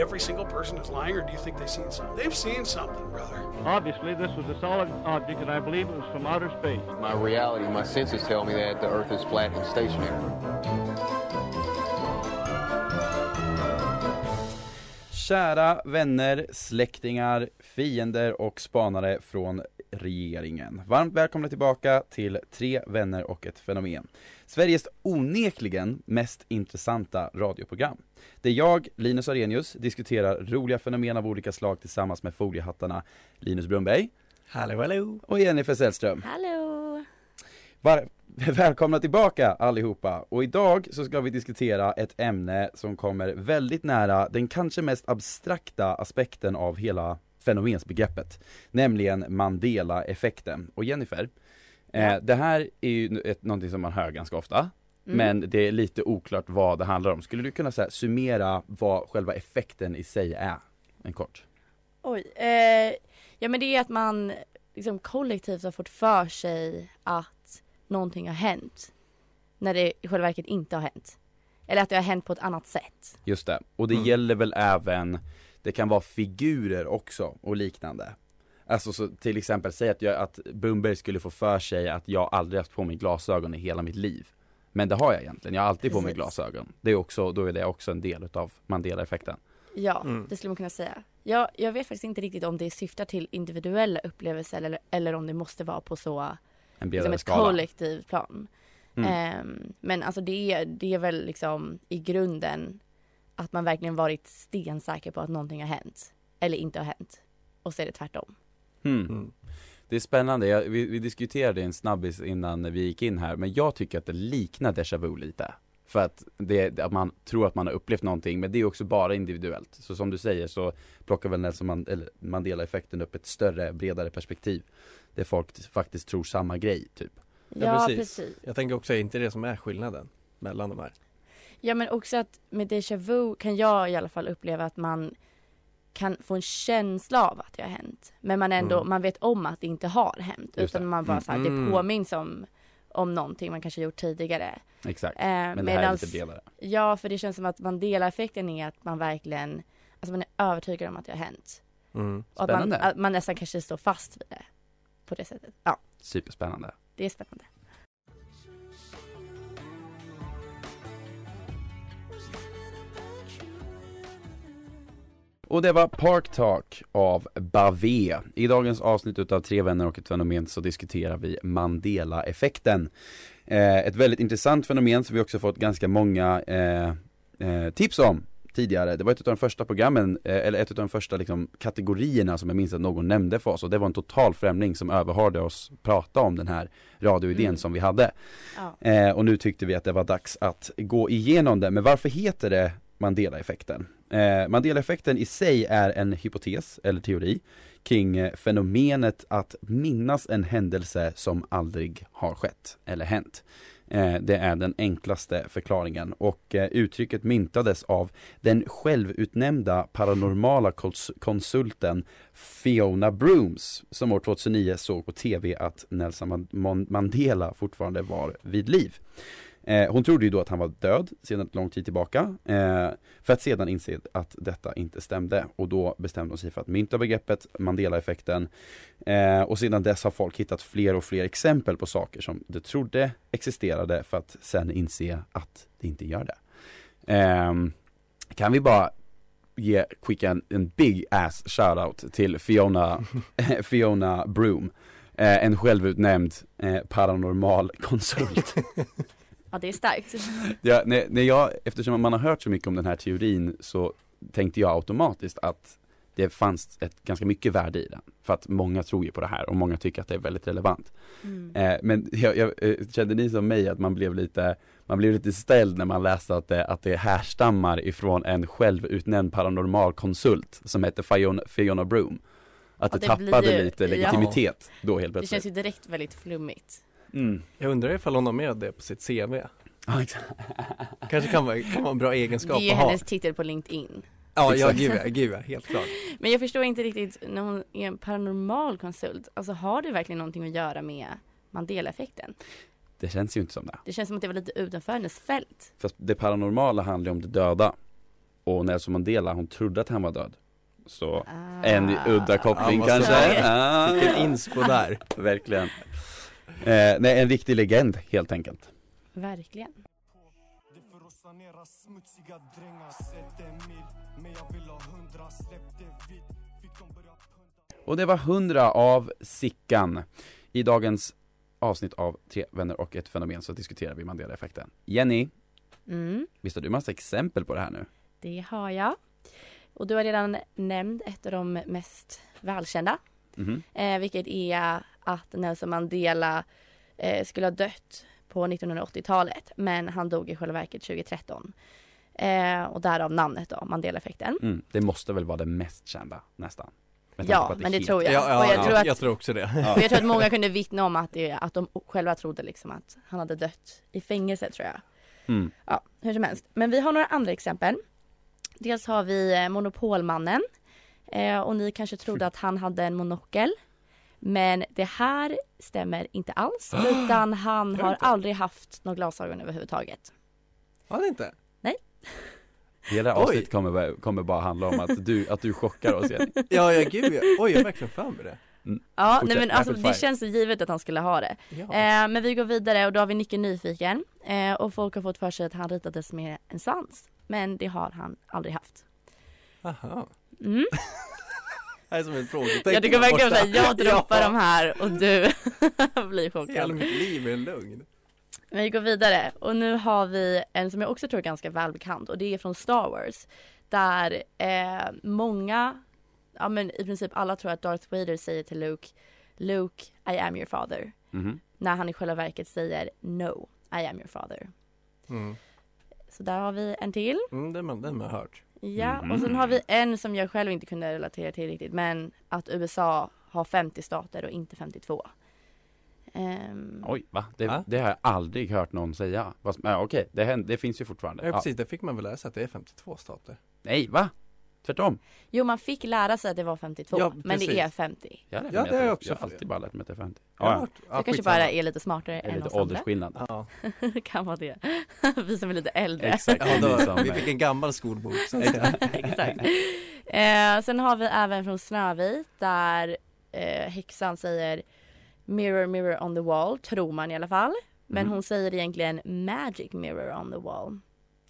Every single person is lying, or do you think they've seen something? They've seen something, brother. Obviously, this was a solid object, and I believe it was from outer space. My reality, my senses tell me that the Earth is flat and stationary. Kära vänner, släktingar, fiender och spanare från regeringen. Varmt välkomna tillbaka till Tre vänner och ett fenomen. Sveriges onekligen mest intressanta radioprogram. Där jag, Linus Arrhenius, diskuterar roliga fenomen av olika slag tillsammans med foliehattarna Linus Brunnberg Hallå, hallå! och Jennifer Sällström. Hallå! Var välkomna tillbaka allihopa! Och idag så ska vi diskutera ett ämne som kommer väldigt nära den kanske mest abstrakta aspekten av hela fenomensbegreppet. Nämligen Mandela-effekten. Och Jennifer, eh, det här är ju ett, någonting som man hör ganska ofta. Men det är lite oklart vad det handlar om. Skulle du kunna så här, summera vad själva effekten i sig är? En kort. Oj. Eh, ja men det är att man liksom kollektivt har fått för sig att någonting har hänt. När det i själva verket inte har hänt. Eller att det har hänt på ett annat sätt. Just det. Och det Mm. gäller väl även, det kan vara figurer också och liknande. Alltså så till exempel, säg att, jag, att Bumberg skulle få för sig att jag aldrig haft på mig glasögon i hela mitt liv. Men det har jag egentligen, jag har alltid på mig Precis. glasögon. Det är också, då är det också en del utav Mandela-effekten. Ja, Mm. det skulle man kunna säga. Jag, jag vet faktiskt inte riktigt om det syftar till individuella upplevelser eller, eller om det måste vara på så En liksom ett skala. kollektivt plan. Mm. Ehm, men alltså det, är- det är väl liksom i grunden att man verkligen varit stensäker på att någonting har hänt. Eller inte har hänt. Och så är det tvärtom. Hmm. Mm. Det är spännande, jag, vi, vi diskuterade en snabbis innan vi gick in här, men jag tycker att det liknar déjà vu lite. För att, det, att man tror att man har upplevt någonting, men det är också bara individuellt. Så som du säger så plockar väl Nelson Man, eller Mandela-effekten upp ett större, bredare perspektiv. Där folk faktiskt tror samma grej, typ. Ja, precis. Jag tänker också, är inte det som är skillnaden mellan de här? Ja men också att med déjà vu kan jag i alla fall uppleva att man kan få en känsla av att det har hänt. Men man ändå, Mm. man vet om att det inte har hänt. Just utan det. man bara Mm. så här, Mm. det påminns om, om någonting man kanske gjort tidigare. Exakt. Eh, Men det här är medans- lite bredare. Ja, för det känns som att Mandela-effekten är att man verkligen, alltså man är övertygad om att det har hänt. Mm. Och att man, att man nästan kanske står fast vid det. På det sättet. Ja, Superspännande. det är spännande. Och det var Park Talk av Bavé. I dagens avsnitt utav Tre vänner och ett fenomen så diskuterar vi Mandela-effekten. Eh, ett väldigt intressant fenomen som vi också fått ganska många eh, eh, tips om tidigare. Det var ett av de första programmen, eh, eller ett av de första liksom, kategorierna som jag minns att någon nämnde för oss och det var en total främling som överhörde oss prata om den här radioidén Mm. som vi hade. Ja. Eh, och nu tyckte vi att det var dags att gå igenom det. Men varför heter det Mandela-effekten? Eh, Mandela-effekten i sig är en hypotes eller teori kring eh, fenomenet att minnas en händelse som aldrig har skett eller hänt. Eh, det är den enklaste förklaringen och eh, uttrycket myntades av den självutnämnda paranormala konsulten Fiona Brooms som år 2009 såg på TV att Nelson Mandela fortfarande var vid liv. Eh, hon trodde ju då att han var död sedan ett lång tid tillbaka eh, för att sedan inse att detta inte stämde och då bestämde hon sig för att mynta begreppet Mandela-effekten eh, och sedan dess har folk hittat fler och fler exempel på saker som de trodde existerade för att sen inse att det inte gör det. Ehm, kan vi bara ge, skicka en, en big ass shoutout till Fiona, Fiona Broom eh, en självutnämnd eh, paranormal konsult. Ja, det är starkt. Ja, när, när jag, eftersom man har hört så mycket om den här teorin så tänkte jag automatiskt att det fanns ett ganska mycket värde i den. För att många tror ju på det här och många tycker att det är väldigt relevant. Mm. Eh, men jag, jag, eh, kände ni som mig att man blev lite man blev lite ställd när man läste att det, att det härstammar ifrån en självutnämnd paranormal konsult som heter Fiona, Fiona Broom. Att Ja, det, det blir tappade ju- lite ja. legitimitet då helt Det plötsligt. känns ju direkt väldigt flummigt. Mm. Jag undrar ifall hon har med det på sitt CV. Kanske kan vara, kan vara en bra egenskap Det är att ha. hennes titel på LinkedIn. Ja, ja, gud ja, gud ja, helt klart. Men jag förstår inte riktigt när hon är en paranormal konsult. Alltså har det verkligen någonting att göra med Mandela-effekten? Det känns ju inte som det. Det känns som att det var lite utanför hennes fält. Fast det paranormala handlar ju om det döda. Och Nelson Mandela, hon trodde att han var död. Så Ah. en udda koppling Ja, kanske. Ah, Vilken inspo där. verkligen. Eh, nej, en riktig legend helt enkelt. Verkligen. Och det var 100 av Sickan. I dagens avsnitt av Tre vänner och ett fenomen så diskuterar vi Mandela-effekten. Jenny, Mm, visst har du massa exempel på det här nu? det har jag. Och du har redan nämnt ett av de mest välkända. Mhm. Eh, vilket är att Nelson Mandela eh, skulle ha dött på 1980-talet. Men han dog i själva verket 2013. Eh, och därav namnet då, Mandela-effekten. Mm, det måste väl vara det mest kända, nästan. Ja, är men det helt- tror jag. Ja, ja, och jag, ja, tror att, jag tror också det. och jag tror att många kunde vittna om att, det, att de själva trodde liksom att han hade dött i fängelse tror jag. Mm. Ja, hur som helst. Men vi har några andra exempel. Dels har vi eh, Monopolmannen. Eh, och ni kanske trodde att han hade en monokel. Men det här stämmer inte alls. Utan han har inte? aldrig haft några glasögon överhuvudtaget. Har det inte? Hela Oj. avsnittet kommer, bara- kommer bara handla om att du, att du chockar oss Jenny. Ja, ja gud ja. Oj, jag har verkligen för mig det. Ja, Fortsätt, nej men alltså rapid det fire. känns så givet att han skulle ha det. Ja. Eh, men vi går vidare och då har vi Nicke Nyfiken. Eh, och folk har fått för sig att han ritades med en svans. Men det har han aldrig haft. Aha. Mm. Det är som ett frågetecken. Jag tycker verkligen att jag droppar Ja. de här och du blir Hela chockad. mitt liv är en lögn. Men vi går vidare och nu har vi en som jag också tror är ganska välbekant och det är från Star Wars. Där eh, många, ja men i princip alla tror att Darth Vader säger till Luke Luke, I am your father. Mhm. När han i själva verket säger No, I am your father. Mm. Så där har vi en till. Mm, den, har- den har jag hört. Ja, Mhm. och sen har vi en som jag själv inte kunde relatera till riktigt men att USA har 50 stater och inte 52. Ehm, Oj, va? Det, Va? det har jag aldrig hört någon säga. Fast, ja, okej, det, händer, det finns ju fortfarande. Ja, Ja. precis. Det fick man väl sig att det är 52 stater. Nej, va? Tvärtom. Jo, man fick lära sig att det var 52, Ja, men det är 50. Jag, Ja, det har jag också jag har alltid bara lärt mig att det är 50. Jag har Ja, Så ja, jag kanske bara är lite smartare än lite oss andra. åldersskillnad. Ja, Det kan vara det. Vi som är lite äldre. Exakt. ja då, vi fick en gammal skolbok. Exakt. Eh, sen har vi även från Snövit där eh, häxan säger Mirror mirror on the wall, tror man i alla fall. Men Mhm. hon säger egentligen Magic mirror on the wall.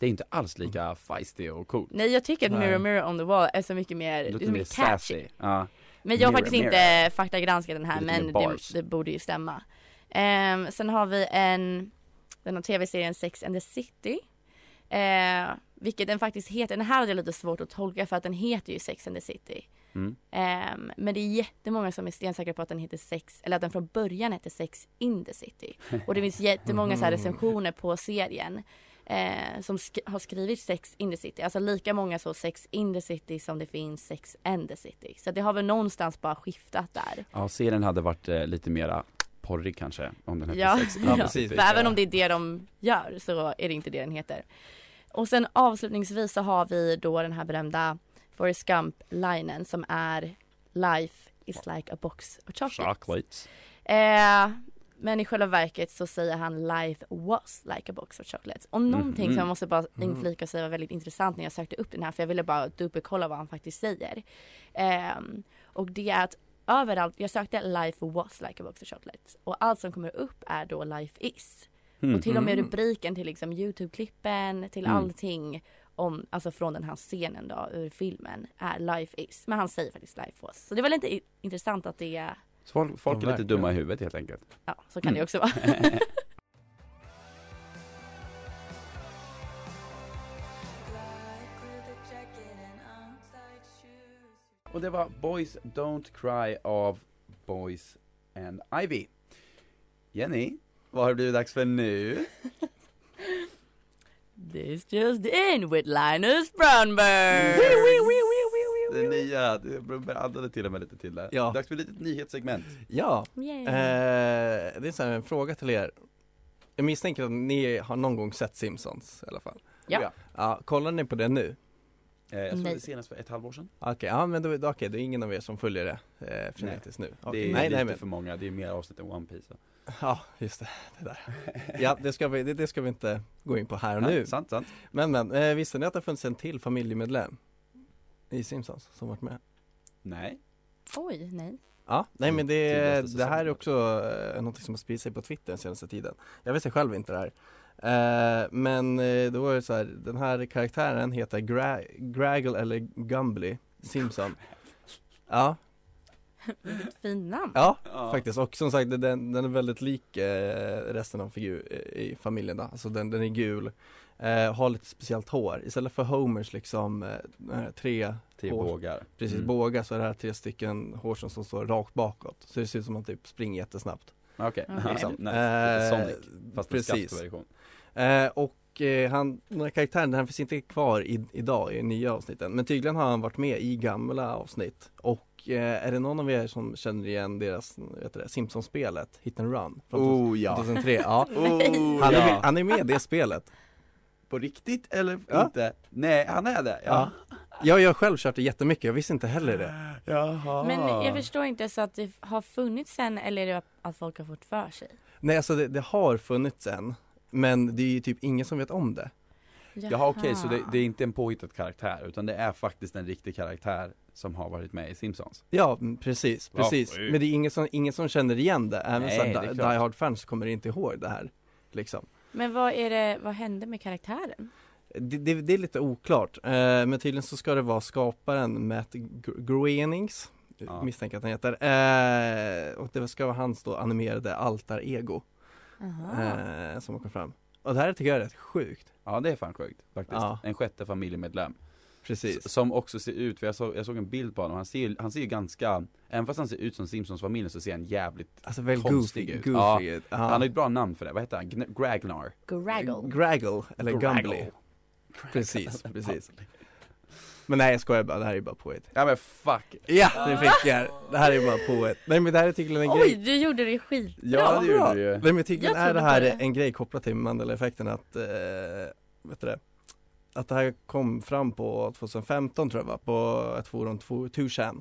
Det är inte alls lika feisty och coolt. Nej jag tycker att mirror mirror on the wall är så mycket mer, låter så mer mycket catchy. sassy. Ja. Men jag har Mirror, faktiskt inte mirror. faktagranskat den här Lite mer men det, det borde ju stämma. Ehm, sen har vi en, den här tv-serien Sex and the City. Eh, vilket den faktiskt heter, den här hade jag lite svårt att tolka för att den heter ju Sex and the City. Mm. Ehm, men det är jättemånga som är stensäkra på att den heter Sex, eller att den från början hette Sex in the City. Och det finns jättemånga så här recensioner på serien. Eh, som sk- har skrivit Sex in the City. Alltså lika många så Sex in the City som det finns Sex and the City. Så det har väl någonstans bara skiftat där. ja, serien hade varit eh, lite mera porrig kanske om den hette Ja, Sex and ja. the. City. För även om det är det de gör så är det inte det den heter. Och sen avslutningsvis så har vi då den här berömda Forrest Gump-linen som är Life is like a box of chocolates. Chocolates. Eh, men i själva verket så säger han life was like a box of chocolates. Och någonting Mhm. som jag måste bara Mm. inflika och säga var väldigt intressant när jag sökte upp den här för jag ville bara dubbelkolla vad han faktiskt säger. Ehm, och det är att överallt, jag sökte life was like a box of chocolates och allt som kommer upp är då life is. Mm. Och till och med Mm. rubriken till liksom Youtube-klippen, till Mm. allting om, alltså från den här scenen då ur filmen är life is. Men han säger faktiskt life was. Så det var lite intressant att det Så folk, folk är lite dumma i huvudet helt enkelt. ja så kan Mm. det också vara. Och det var Boys Don't Cry av Boys and Ivy. Jenny, vad har det blivit dags för nu? This just in with Linus Brownberg. Det nya, det andade till och med lite till där. Ja. Dags för ett litet nyhetssegment. Ja, eh, det är så här en fråga till er Jag misstänker att ni har någon gång sett Simpsons i alla fall Ja. Ja, kollar ni på det nu? Eh, jag såg Nej. det senast för ett halvår sedan. Okej, ja men då, då, okej, det är ingen av er som följer det eh, frenetiskt nu? Det Okej, är nej, lite nej men, för många, det är mer avsnitt än One Piece. ja just det, det där Ja, det ska vi, det, det ska vi inte gå in på här och nu sant, sant. Men men, eh, visste ni att det funnits en till familjemedlem? I Simpsons som varit med? Nej. Oj, nej. Ja, nej men det, det här är också eh, något som har spridit sig på Twitter den senaste tiden Jag visste själv inte det här eh, Men eh, då var det så här, den här karaktären heter Gra- Graggle eller Gumbly Simpson Ja, Fint namn. ja Ja. faktiskt och som sagt den, den är väldigt lik eh, resten av figur eh, i familjen då. Alltså den, den är gul eh, Har lite speciellt hår istället för Homers liksom eh, tre Till Hår. bågar. Precis, Mm. bågar så är det här tre stycken hårstrån som står rakt bakåt Så det ser ut som att man typ springer jättesnabbt Okej, Okej. liksom. nice. Eh, Sonic, fast precis. skaftversion. Eh, och eh, han, den här karaktären, den finns inte kvar i, idag i nya avsnitten Men tydligen har han varit med i gamla avsnitt Och eh, är det någon av er som känner igen deras, vet det, Simpsons-spelet, Hit and Run? Från Oh ja. 2003, ja Oh, han, är, ja. med- han är med i det spelet På riktigt eller Ja. inte? Nej, han är det? Ja. Jag, jag har själv kört det jättemycket, jag visste inte heller det Jaha. Men jag förstår inte så att det har funnits sen eller är det att folk har fått för sig? Nej alltså det, det har funnits en Men det är ju typ ingen som vet om det Jaha okej, så det, det är inte en påhittad karaktär utan det är faktiskt en riktig karaktär som har varit med i Simpsons Ja, mm, precis, Ja, precis. sjukt. Men det är ingen som, ingen som känner igen det, även Nej, så Die, Hard-fans kommer inte ihåg det här Liksom Men vad är det, vad hände med karaktären? det, det, det är lite oklart, eh, men tydligen så ska det vara skaparen Matt Gr- Groenings Ja. Misstänker att han heter, eh, och det ska vara hans då animerade altar-ego eh, som kommit fram Och det här tycker jag är rätt sjukt Ja det är fan sjukt faktiskt, Ja. en sjätte familjemedlem Precis Som också ser ut, för jag såg, jag såg en bild på honom, han ser, ju- han ser ju ganska Även fast han ser ut som Simpsons-familjen så ser han jävligt Alltså väl Konstig goofy, ut. goofy Ja. ut. Ja. Han har ju ett bra namn för det, vad heter han? Gn- Gragnar? Graggle. Graggle, eller Gumbly Precis, precis Men nej jag skojar bara, det här är bara påhitt Ja men fuck! Ja, det fick jag! Det här är bara påhitt Nej men det här är tydligen en Oj, grej du gjorde det skitbra! Ja det gjorde du ju Nej men tydligen är det här det. en grej kopplat till Mandela-effekten att, eh, vet du det? Att det här kom fram på 2015 tror jag va, på ett forum, 2chan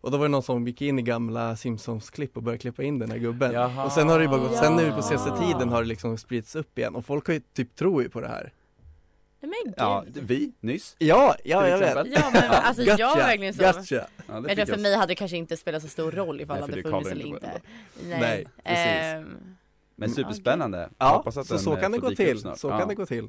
Och då var det någon som gick in i gamla Simpsons-klipp och började klippa in den här gubben Jaha. Och sen har det ju bara gått, sen nu på senaste tiden har det liksom spritts upp igen och folk har ju typ tror ju på det här Nej men gud. Ja, vi, nyss Ja, ja jag vet. Ja men alltså jag var verkligen så. Gotcha! ja, Jag tror för mig hade det kanske inte spelat så stor roll ifall Nej, det hade funnits eller inte inte. Nej, precis. Ehm, Men superspännande, Ja, så så eh, kan det gå till, snart. så Ja. kan det gå till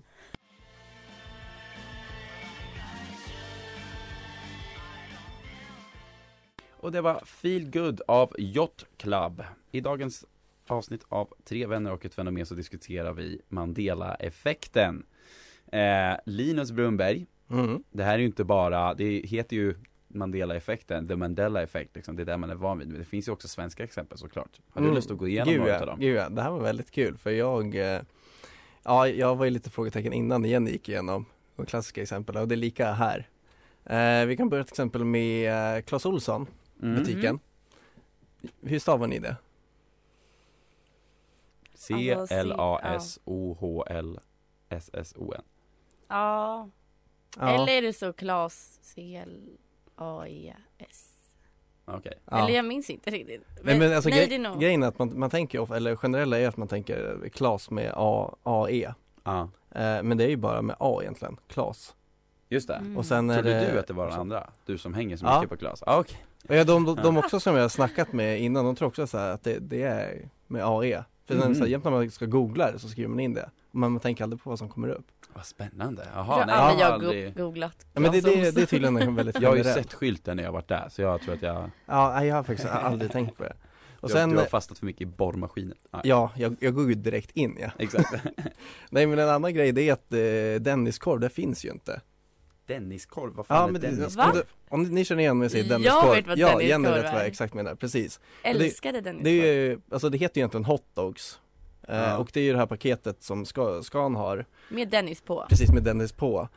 Och det var Feel Good av Yacht Club. I dagens avsnitt av Tre vänner och ett fenomen så diskuterar vi Mandela-effekten. Eh, Linus Brunberg, mm. det här är ju inte bara, det heter ju Mandela-effekten, the Mandela-effekt liksom, det är det man är van vid. Men det finns ju också svenska exempel såklart. Har du Mm. lust att gå igenom Gud några ja, av dem? Gud ja, det här var väldigt kul för jag eh, Ja, jag var ju lite frågetecken innan Jenny gick igenom de klassiska exemplen och det är lika här eh, Vi kan börja till exempel med eh, Clas Ohlson, Mm. butiken Hur stavar ni det? C-L-A-S-O-H-L-S-S-O-N ja. Ja, Eller är det så Klas C-L-A-E-S? Okej. ja. Eller jag minns inte riktigt. Nej men alltså nej, nog. grejen är att man, man tänker, of- eller generella är att man tänker Klas med A, A-E Ja, eh, Men det är ju bara med A egentligen, Klas just det. Mm. Och sen är Trodde det du att det var den andra? Du som hänger så Ja. mycket på Klas? Ah, okej. Och ja, de, de, de också som jag har snackat med innan, de tror också så här att det, det är med AE För mm. så här, jämt när man ska googla det så skriver man in det. Men man tänker aldrig på vad som kommer upp. Vad spännande. Jag Jaha, nej jag jag har har aldrig googlat ja, Men det, det, det är tydligen en väldigt Jag har ju sett skylten när jag varit där, så jag tror att jag, Ja, jag har faktiskt aldrig tänkt på det. Och och sen, du har fastnat för mycket i borrmaskinen. Ja. ja, jag, jag går ju direkt in ja. Exakt. Nej men en annan grej det är att eh, Denniskorv, det finns ju inte Denniskorv, vad fan Ja är men det, Denniskorv? om, du, om ni känner igen mig och säger Jag Denniskorv vet vad Ja, Denniskorv Jenny vet är. vad jag exakt menar, precis. Älskade den Det är ju, alltså det heter ju egentligen hotdogs eh, Ja. Och det är ju det här paketet som Ska, Scan har Med Dennis på. precis med Dennis på.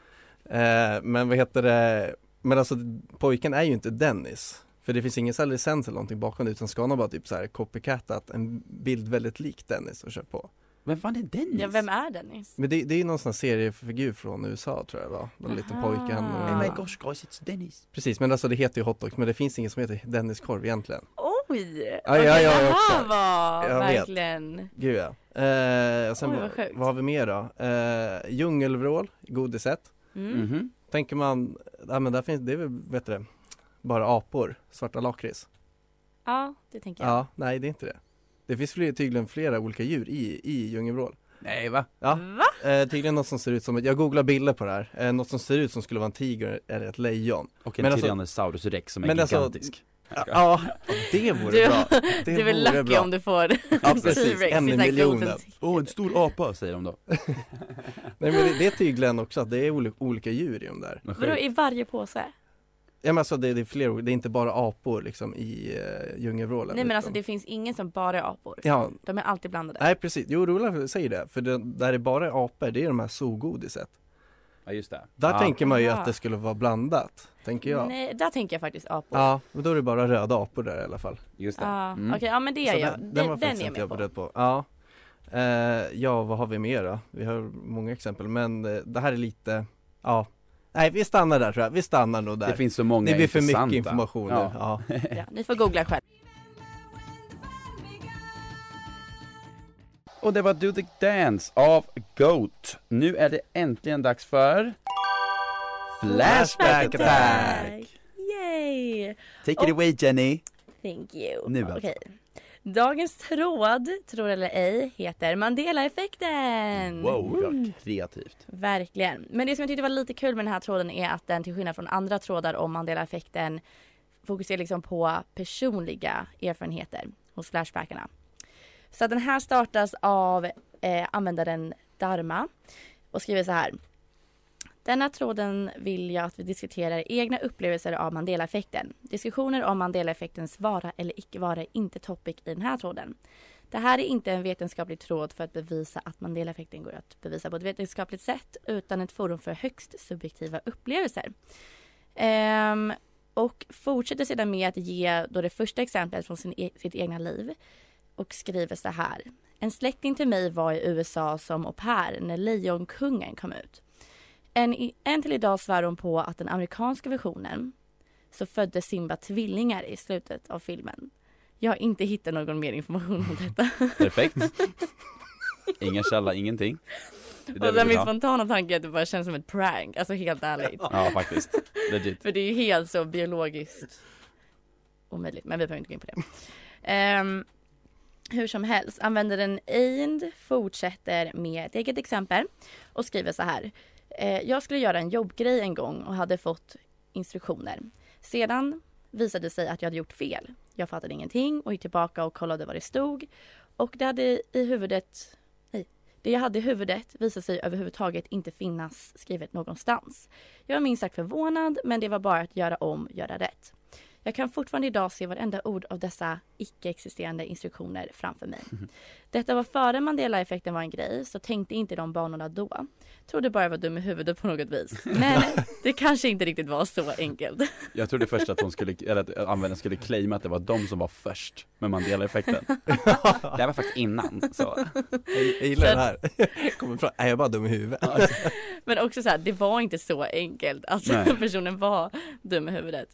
Eh, Men vad heter det? Men alltså pojken är ju inte Dennis. För det finns ingen licens eller någonting bakom det utan ska han bara typ så här copycatat en bild väldigt lik Dennis och kört på Men fan är Dennis? Ja, vem är Dennis? Men det, det är ju någon sån här seriefigur från USA tror jag va? Någon liten pojke han Aha. Oh my och... gosh guys it's Dennis Precis men alltså det heter ju hotdogs men det finns ingen som heter Dennis korv egentligen Oj! Ja, ja, ja, det här var Jag vet. verkligen Gud ja eh, och sen Oj, vad, sjukt. vad har vi mer då? Eh, djungelvrål, godiset mm. Mhm. Tänker man, ja men där finns, det är väl, vet du det, bara apor, svarta lakrits Ja, det tänker jag Ja, nej det är inte det Det finns fler, tydligen flera olika djur i, i djungelvrål. Nej va? Ja, Va? eh, tydligen något som ser ut som, ett- jag googlar bilder på det här, eh, något som ser ut som skulle vara en tiger eller ett lejon. Och en Men alltså- Tyrannosaurus rex som är men alltså- gigantisk. Ja, det vore Du- bra. Det Du är väl lucky bra. om du får Ja precis, T-rex en i miljonen. Åh en stor apa säger de då. Nej men det, det är tydligen också att det är oli- olika djur i de där. Vadå i varje påse? Ja men alltså det, det är fler, det är inte bara apor liksom i uh, djungelvrålen Nej men alltså utan- det finns ingen som bara är apor. Ja, De är alltid blandade. Nej precis, jo Roland säger det, för det, där det bara är apor, det är de här zoogodiset Ja just det. Där ja. tänker man ju Aha. att det skulle vara blandat, tänker jag. Nej, där tänker jag faktiskt apor. Ja, men då är det bara röda apor där i alla fall. Just det. Ja, Mm. okej, ja men det Så är jag, den, den, den var den, är jag jag med på på. Ja. Eh, Ja, vad har vi mer då? Vi har många exempel, men eh, det här är lite, ja Nej vi stannar där tror jag, vi stannar nog där Det finns så många Det blir för intressanta. mycket information nu, ja. ja. ja, Ni får googla själv Och det var Do the Dance av Goat Nu är det äntligen dags för Flashback Attack! Yay! Take it away Jenny! Thank you. Nu alltså. Okej. Dagens tråd, tror eller ej, heter Mandela-effekten. Wow, vad kreativt Verkligen. Men det som jag tyckte var lite kul med den här tråden är att den till skillnad från andra trådar om Mandela-effekten fokuserar liksom på personliga erfarenheter hos Flashbackarna. Så den här startas av eh, användaren Dharma och skriver så här. Denna tråden vill jag att vi diskuterar egna upplevelser av Mandela-effekten. Diskussioner om Mandela-effektens vara eller icke vara är inte topic i den här tråden. Det här är inte en vetenskaplig tråd för att bevisa att Mandela-effekten går att bevisa på ett vetenskapligt sätt utan ett forum för högst subjektiva upplevelser. Ehm, och fortsätter sedan med att ge då det första exemplet från sin e- sitt egna liv och skriver så här. En släkting till mig var i USA som au pair när Lejonkungen kom ut. En, i- en till idag svär hon på att den amerikanska versionen så födde Simba tvillingar i slutet av filmen. Jag har inte hittat någon mer information om detta. Perfekt Ingen källa, ingenting Det Och sen vill min spontana tanke är att det bara känns som ett prank, alltså helt ärligt. Ja faktiskt, legit För det är ju helt så biologiskt omöjligt, men vi behöver inte gå in på det. Ehm, hur som helst, användaren Eind fortsätter med ett eget exempel och skriver så här. Eh, jag skulle göra en jobbgrej en gång och hade fått instruktioner. Sedan visade det sig att jag hade gjort fel. Jag fattade ingenting och gick tillbaka och kollade vad det stod. Och det hade i huvudet nej, det jag hade i huvudet visade sig överhuvudtaget inte finnas skrivet någonstans. Jag var minst sagt förvånad men det var bara att göra om, göra rätt. Jag kan fortfarande idag se varenda ord av dessa icke-existerande instruktioner framför mig. Detta var före Mandela-effekten var en grej, så tänkte inte de banorna då. Trodde bara jag var dum i huvudet på något vis. Men det kanske inte riktigt var så enkelt. Jag trodde först att hon skulle, eller att användaren skulle claima att det var de som var först med Mandela-effekten Det här var faktiskt innan, så Jag, jag gillar det här Kommer fram, är jag bara dum i huvudet? Men också så här, det var inte så enkelt. Alltså Nej. personen var dum i huvudet.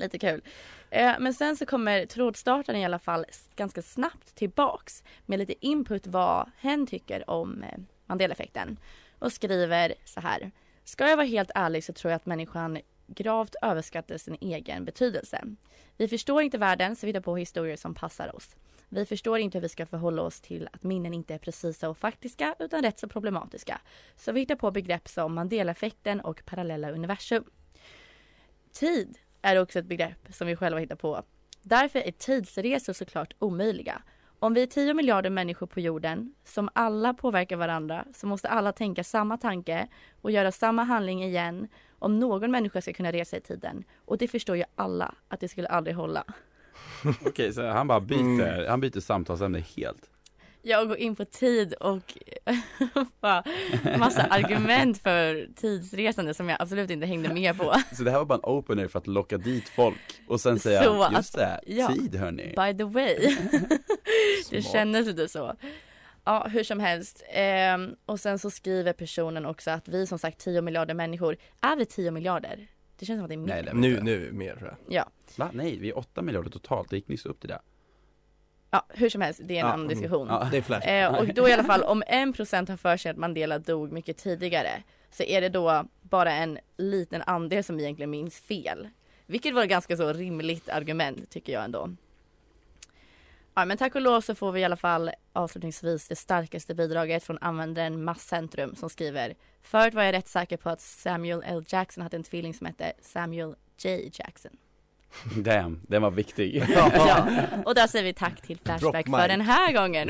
Lite kul. Eh, Men sen så kommer trådstartaren i alla fall ganska snabbt tillbaks med lite input vad hen tycker om eh, Mandela-effekten. Och skriver så här. Ska jag vara helt ärlig så tror jag att människan gravt överskattar sin egen betydelse. Vi förstår inte världen så vi hittar på historier som passar oss. Vi förstår inte hur vi ska förhålla oss till att minnen inte är precisa och faktiska utan rätt så problematiska. Så vi hittar på begrepp som Mandela-effekten och parallella universum. Tid är också ett begrepp som vi själva hittar på. Därför är tidsresor såklart omöjliga. Om vi är 10 miljarder människor på jorden som alla påverkar varandra så måste alla tänka samma tanke och göra samma handling igen om någon människa ska kunna resa i tiden. Och det förstår ju alla att det skulle aldrig hålla. okej så han bara byter, han byter samtalsämne helt jag går in på tid och bara massa argument för tidsresande som jag absolut inte hängde med på. Så det här var bara en opener för att locka dit folk och sen säga, Så just det, ja. tid hörni. By the way. det kändes lite så. Ja, hur som helst. Ehm, och sen så skriver personen också att vi som sagt 10 miljarder människor, är vi 10 miljarder? Det känns som att det är mer. Nej, det är Nu, nu mer tror jag. Ja. Va? Nej, vi är 8 miljarder totalt, det gick nyss upp till det. Ja, hur som helst, det är en Ja, annan mm. diskussion. Ja. Det är flash. Eh, och då i alla fall om en procent har för sig att Mandela dog mycket tidigare så är det då bara en liten andel som egentligen minns fel. Vilket var ett ganska så rimligt argument tycker jag ändå. Ja men tack och lov så får vi i alla fall avslutningsvis det starkaste bidraget från användaren Masscentrum som skriver Förut var jag rätt säker på att Samuel L. Jackson hade en tvilling som hette Samuel J. Jackson. Damn, den var viktig. Ja, och där säger vi tack till Flashback för den här gången.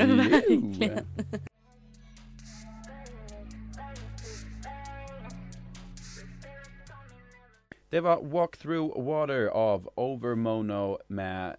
Det var Walk Through Water av Overmono med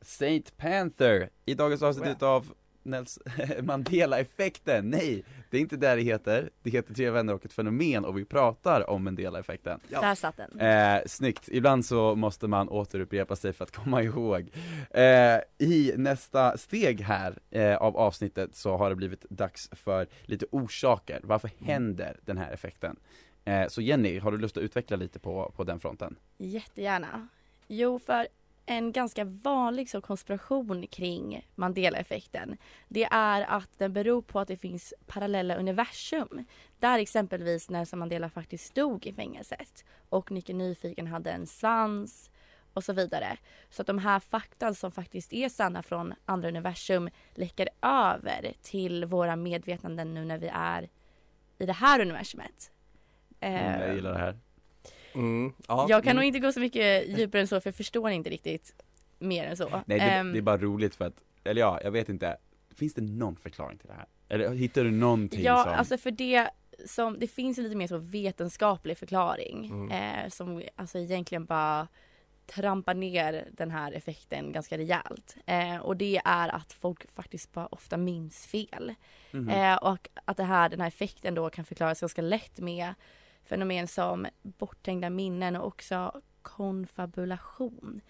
Saint Panther i dagens avsnitt av Nels Mandela-effekten. Nej, det är inte där det heter. Det heter Tre vänner och ett fenomen och vi pratar om Mandela-effekten. Där satt den. Eh, snyggt, ibland så måste man återupprepa sig för att komma ihåg. Eh, I nästa steg här eh, av avsnittet så har det blivit dags för lite orsaker. Varför händer den här effekten? Eh, så Jenny, har du lust att utveckla lite på, på den fronten? Jättegärna. Jo, för en ganska vanlig så konspiration kring Mandela-effekten det är att den beror på att det finns parallella universum. Där exempelvis Nelson Mandela faktiskt stod i fängelset och Nicke Nyfiken hade en svans och så vidare. Så att de här fakta som faktiskt är sanna från andra universum läcker över till våra medvetanden nu när vi är i det här universumet. Mm, jag Eh, gillar det här. Mm. Ja. jag kan mm. nog inte gå så mycket djupare än så för jag förstår inte riktigt mer än så. Nej, det, Ehm, det är bara roligt för att, eller ja, jag vet inte. Finns det någon förklaring till det här? Eller hittar du någonting Ja, som... alltså för det som, det finns ju lite mer så vetenskaplig förklaring Mm. eh, som alltså egentligen bara trampar ner den här effekten ganska rejält. Eh, och det är att folk faktiskt bara ofta minns fel. Mhm. Eh, och att det här, den här effekten då kan förklaras ganska lätt med fenomen som borthängda minnen och också konfabulation.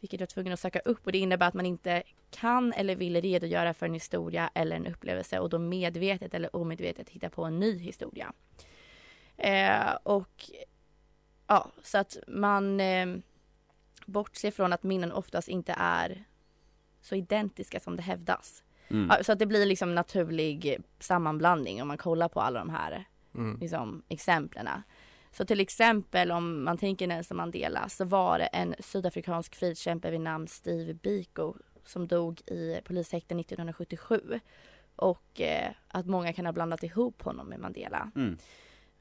Vilket jag är tvungen att söka upp och det innebär att man inte kan eller vill redogöra för en historia eller en upplevelse och då medvetet eller omedvetet hitta på en ny historia. Eh, och ja, så att man eh, bortser från att minnen oftast inte är så identiska som det hävdas. Mm. Ja, så att det blir liksom naturlig sammanblandning om man kollar på alla de här Mm. liksom, exemplen. Så till exempel om man tänker Nelson Mandela så var det en sydafrikansk frihetskämpe vid namn Steve Biko som dog i polishäkten 1977. Och eh, att många kan ha blandat ihop honom med Mandela. Mm.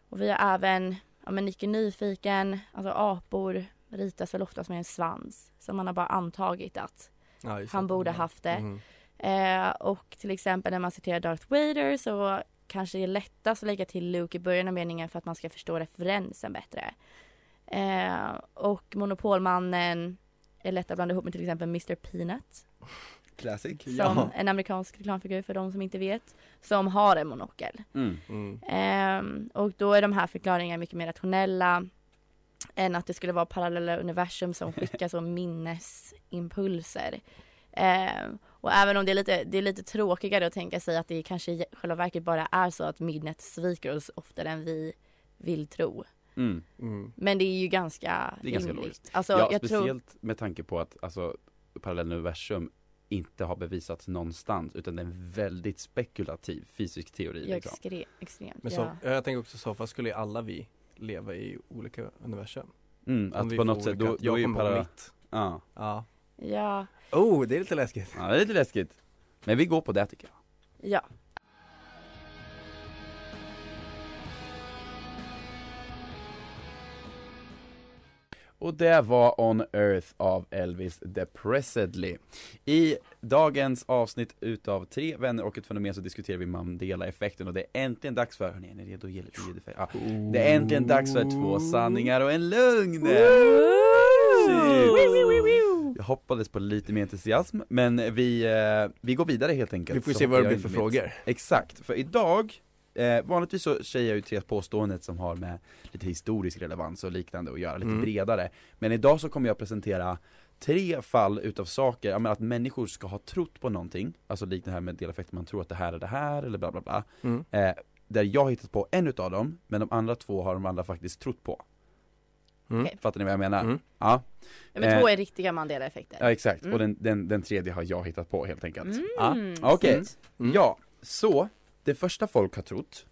Och vi har även, ja men Nicke Nyfiken, alltså apor ritas väl oftast med en svans. Så man har bara antagit att Ja, han borde haft det. Mhm. Eh, och till exempel när man citerar Darth Vader så kanske det är lättast att lägga till Luke i början av meningen för att man ska förstå referensen bättre. Eh, och Monopolmannen är lätt att blanda ihop med till exempel Mr Peanut. Classic. Som Ja. en amerikansk reklamfigur för de som inte vet. Som har en monokel. Mm. Mm. Ehm, och då är de här förklaringarna mycket mer rationella än att det skulle vara parallella universum som skickar så minnesimpulser. Ehm, och även om det är, lite, det är lite tråkigare att tänka sig att det kanske i själva verket bara är så att minnet sviker oss oftare än vi vill tro. Mm. Mm. Men det är ju ganska Det är ganska rimligt. logiskt. Alltså, ja, jag tror, speciellt med tanke på att alltså, parallella universum inte har bevisats någonstans utan det är en väldigt spekulativ fysisk teori. ja, Liksom. extre, extremt. Men så, ja. ja. jag tänker också så, fast skulle alla vi leva i olika universum? Mm, att på något sätt, då, då är ju para... Ja. Ja. ja, Oh, det är lite läskigt. ja, det är lite läskigt. Men vi går på det tycker jag. ja. Och det var On Earth av Elvis Depressedly. I dagens avsnitt utav Tre vänner och ett fenomen så diskuterar vi Mandela-effekten och det är äntligen dags för, hörni, är ni redo? Ja. Det är äntligen dags för två sanningar och en lögn! Precis! Jag hoppades på lite mer entusiasm, men vi, eh, vi går vidare helt enkelt. Vi får se vad det blir för frågor. Exakt, för idag Eh, vanligtvis så säger jag ju tre påståenden som har med lite historisk relevans och liknande att göra, lite Mm. bredare. Men idag så kommer jag presentera tre fall utav saker, jag menar att människor ska ha trott på någonting, alltså likt det här med deleffekter, man tror att det här är det här eller bla bla bla. Mm. Eh, där jag har hittat på en utav dem, men de andra två har de andra faktiskt trott på. Mm. Okej. Fattar ni vad jag menar? Mm. Ja, Ja, men Eh, två är riktiga Mandela-effekter. ja exakt, Mm. och den, den, den tredje har jag hittat på helt enkelt. Mm, Ja, okej. snyggt. Mm. Ja, så det första folk har trott,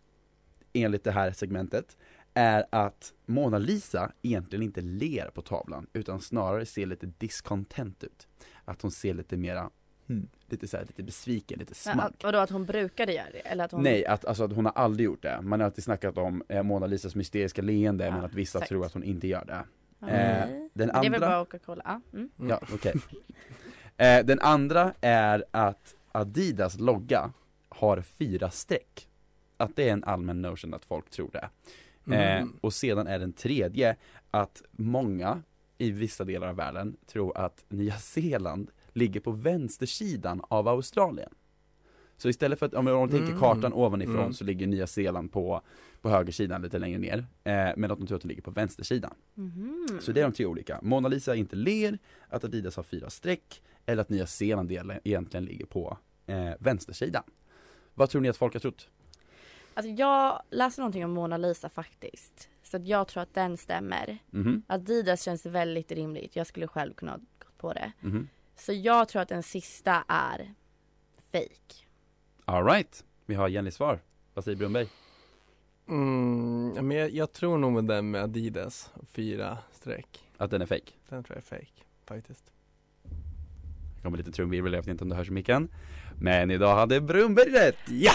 enligt det här segmentet, är att Mona Lisa egentligen inte ler på tavlan, utan snarare ser lite discontent ut. Att hon ser lite mera, hmm, lite så här, lite besviken, lite att, vadå att hon brukade göra det? Eller att hon... Nej, att, alltså att hon har aldrig gjort det. Man har alltid snackat om eh, Mona Lisas mysteriska leende, Ja, men att vissa exakt. tror att hon inte gör det. Ja, Eh, nej. den Men Det är väl andra- bara Coca-Cola? Ja. Mm. Mm. Ja, okej. eh, den andra är att Adidas logga har fyra streck. Att det är en allmän notion att folk tror det. Eh, Mm. och sedan är den tredje att många i vissa delar av världen tror att Nya Zeeland ligger på vänstersidan av Australien. Så istället för att, om man tänker Mm. kartan ovanifrån Mm. så ligger Nya Zeeland på, på högersidan lite längre ner. Eh, men att de tror att det ligger på vänstersidan. Mhm. Så det är de tre olika. Mona Lisa inte ler, att Adidas har fyra streck, eller att Nya Zeeland egentligen ligger på eh, vänstersidan. Vad tror ni att folk har trott? Alltså jag läste någonting om Mona Lisa faktiskt. Så att jag tror att den stämmer. Mhm, Adidas känns väldigt rimligt. Jag skulle själv kunna ha gått på det. mhm. Så jag tror att den sista är fake. Alright, vi har Jennys svar. Vad säger Brunberg? Mm, ja, men jag, jag tror nog med den med Adidas, fyra streck. Att den är fake. Den tror jag är fake, faktiskt. Det kommer lite trumvirvel, jag vet inte om det hörs i micken. Men idag hade Brunberg rätt! Ja!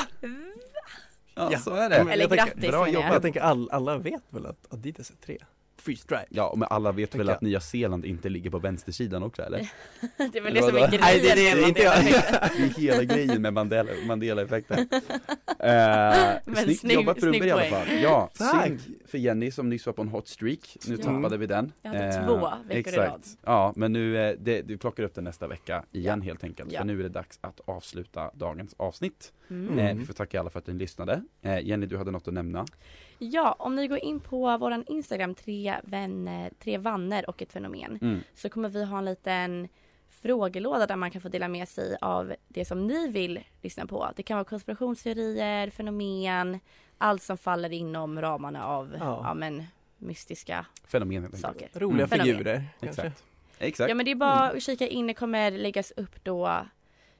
Ja, Ja. så är det. Eller jag tänker- grattis, bra menar jag. jobbat. Jag tänker all, alla vet väl att Adidas är tre? Free stripe. Ja, men alla vet väl att Nya Zeeland inte ligger på vänstersidan också eller? Det är väl det som är grejen Nej, det är det med inte jag. Det är hela grejen med Mandela, Mandela-effekten. Eh, Men snyggt snygg- jobbat Brunberg i alla fall. Ja, Tack. för Jenny som nyss var på en hot streak. Nu Ja. tappade vi den. Jag hade Eh, två veckor i Exakt. rad. Ja, men nu, eh, det, du plockar upp den nästa vecka igen helt enkelt. Ja. För nu är det dags att avsluta dagens avsnitt. Mm. Eh, vi får tacka alla för att ni lyssnade. Jenny, du hade något att nämna. Ja, om ni går in på våran Instagram, tre vänner, tre vanner och ett fenomen. Mm. Så kommer vi ha en liten frågelåda där man kan få dela med sig av det som ni vill lyssna på. Det kan vara konspirationsteorier, fenomen, allt som faller inom ramarna av Ja. ja. men, mystiska Fenomen saker. Roliga Fenomen. figurer, kanske. Exakt. Exakt. Ja men det är bara att kika in, det kommer läggas upp då.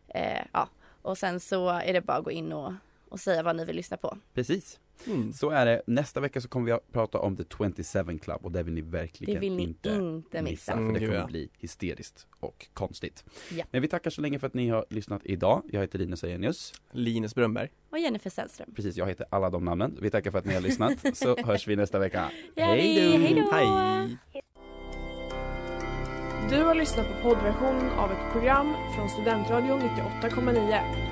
Eh, ja, och sen så är det bara att gå in och, och säga vad ni vill lyssna på. Precis. Mm. Så är det. Nästa vecka så kommer vi att prata om The 27 Club och det vill ni verkligen Det vill ni inte inte missa. För det Mm, kommer ja. bli hysteriskt och konstigt. Ja. Men vi tackar så länge för att ni har lyssnat idag. Jag heter Linus Ajenius. Linus Brunberg. Och Jennifer Sällström. Precis, jag heter alla de namnen. Vi tackar för att ni har lyssnat. Så hörs vi nästa vecka. Hej då! Hej! Du har lyssnat på poddversionen av ett program från Studentradion 98,9.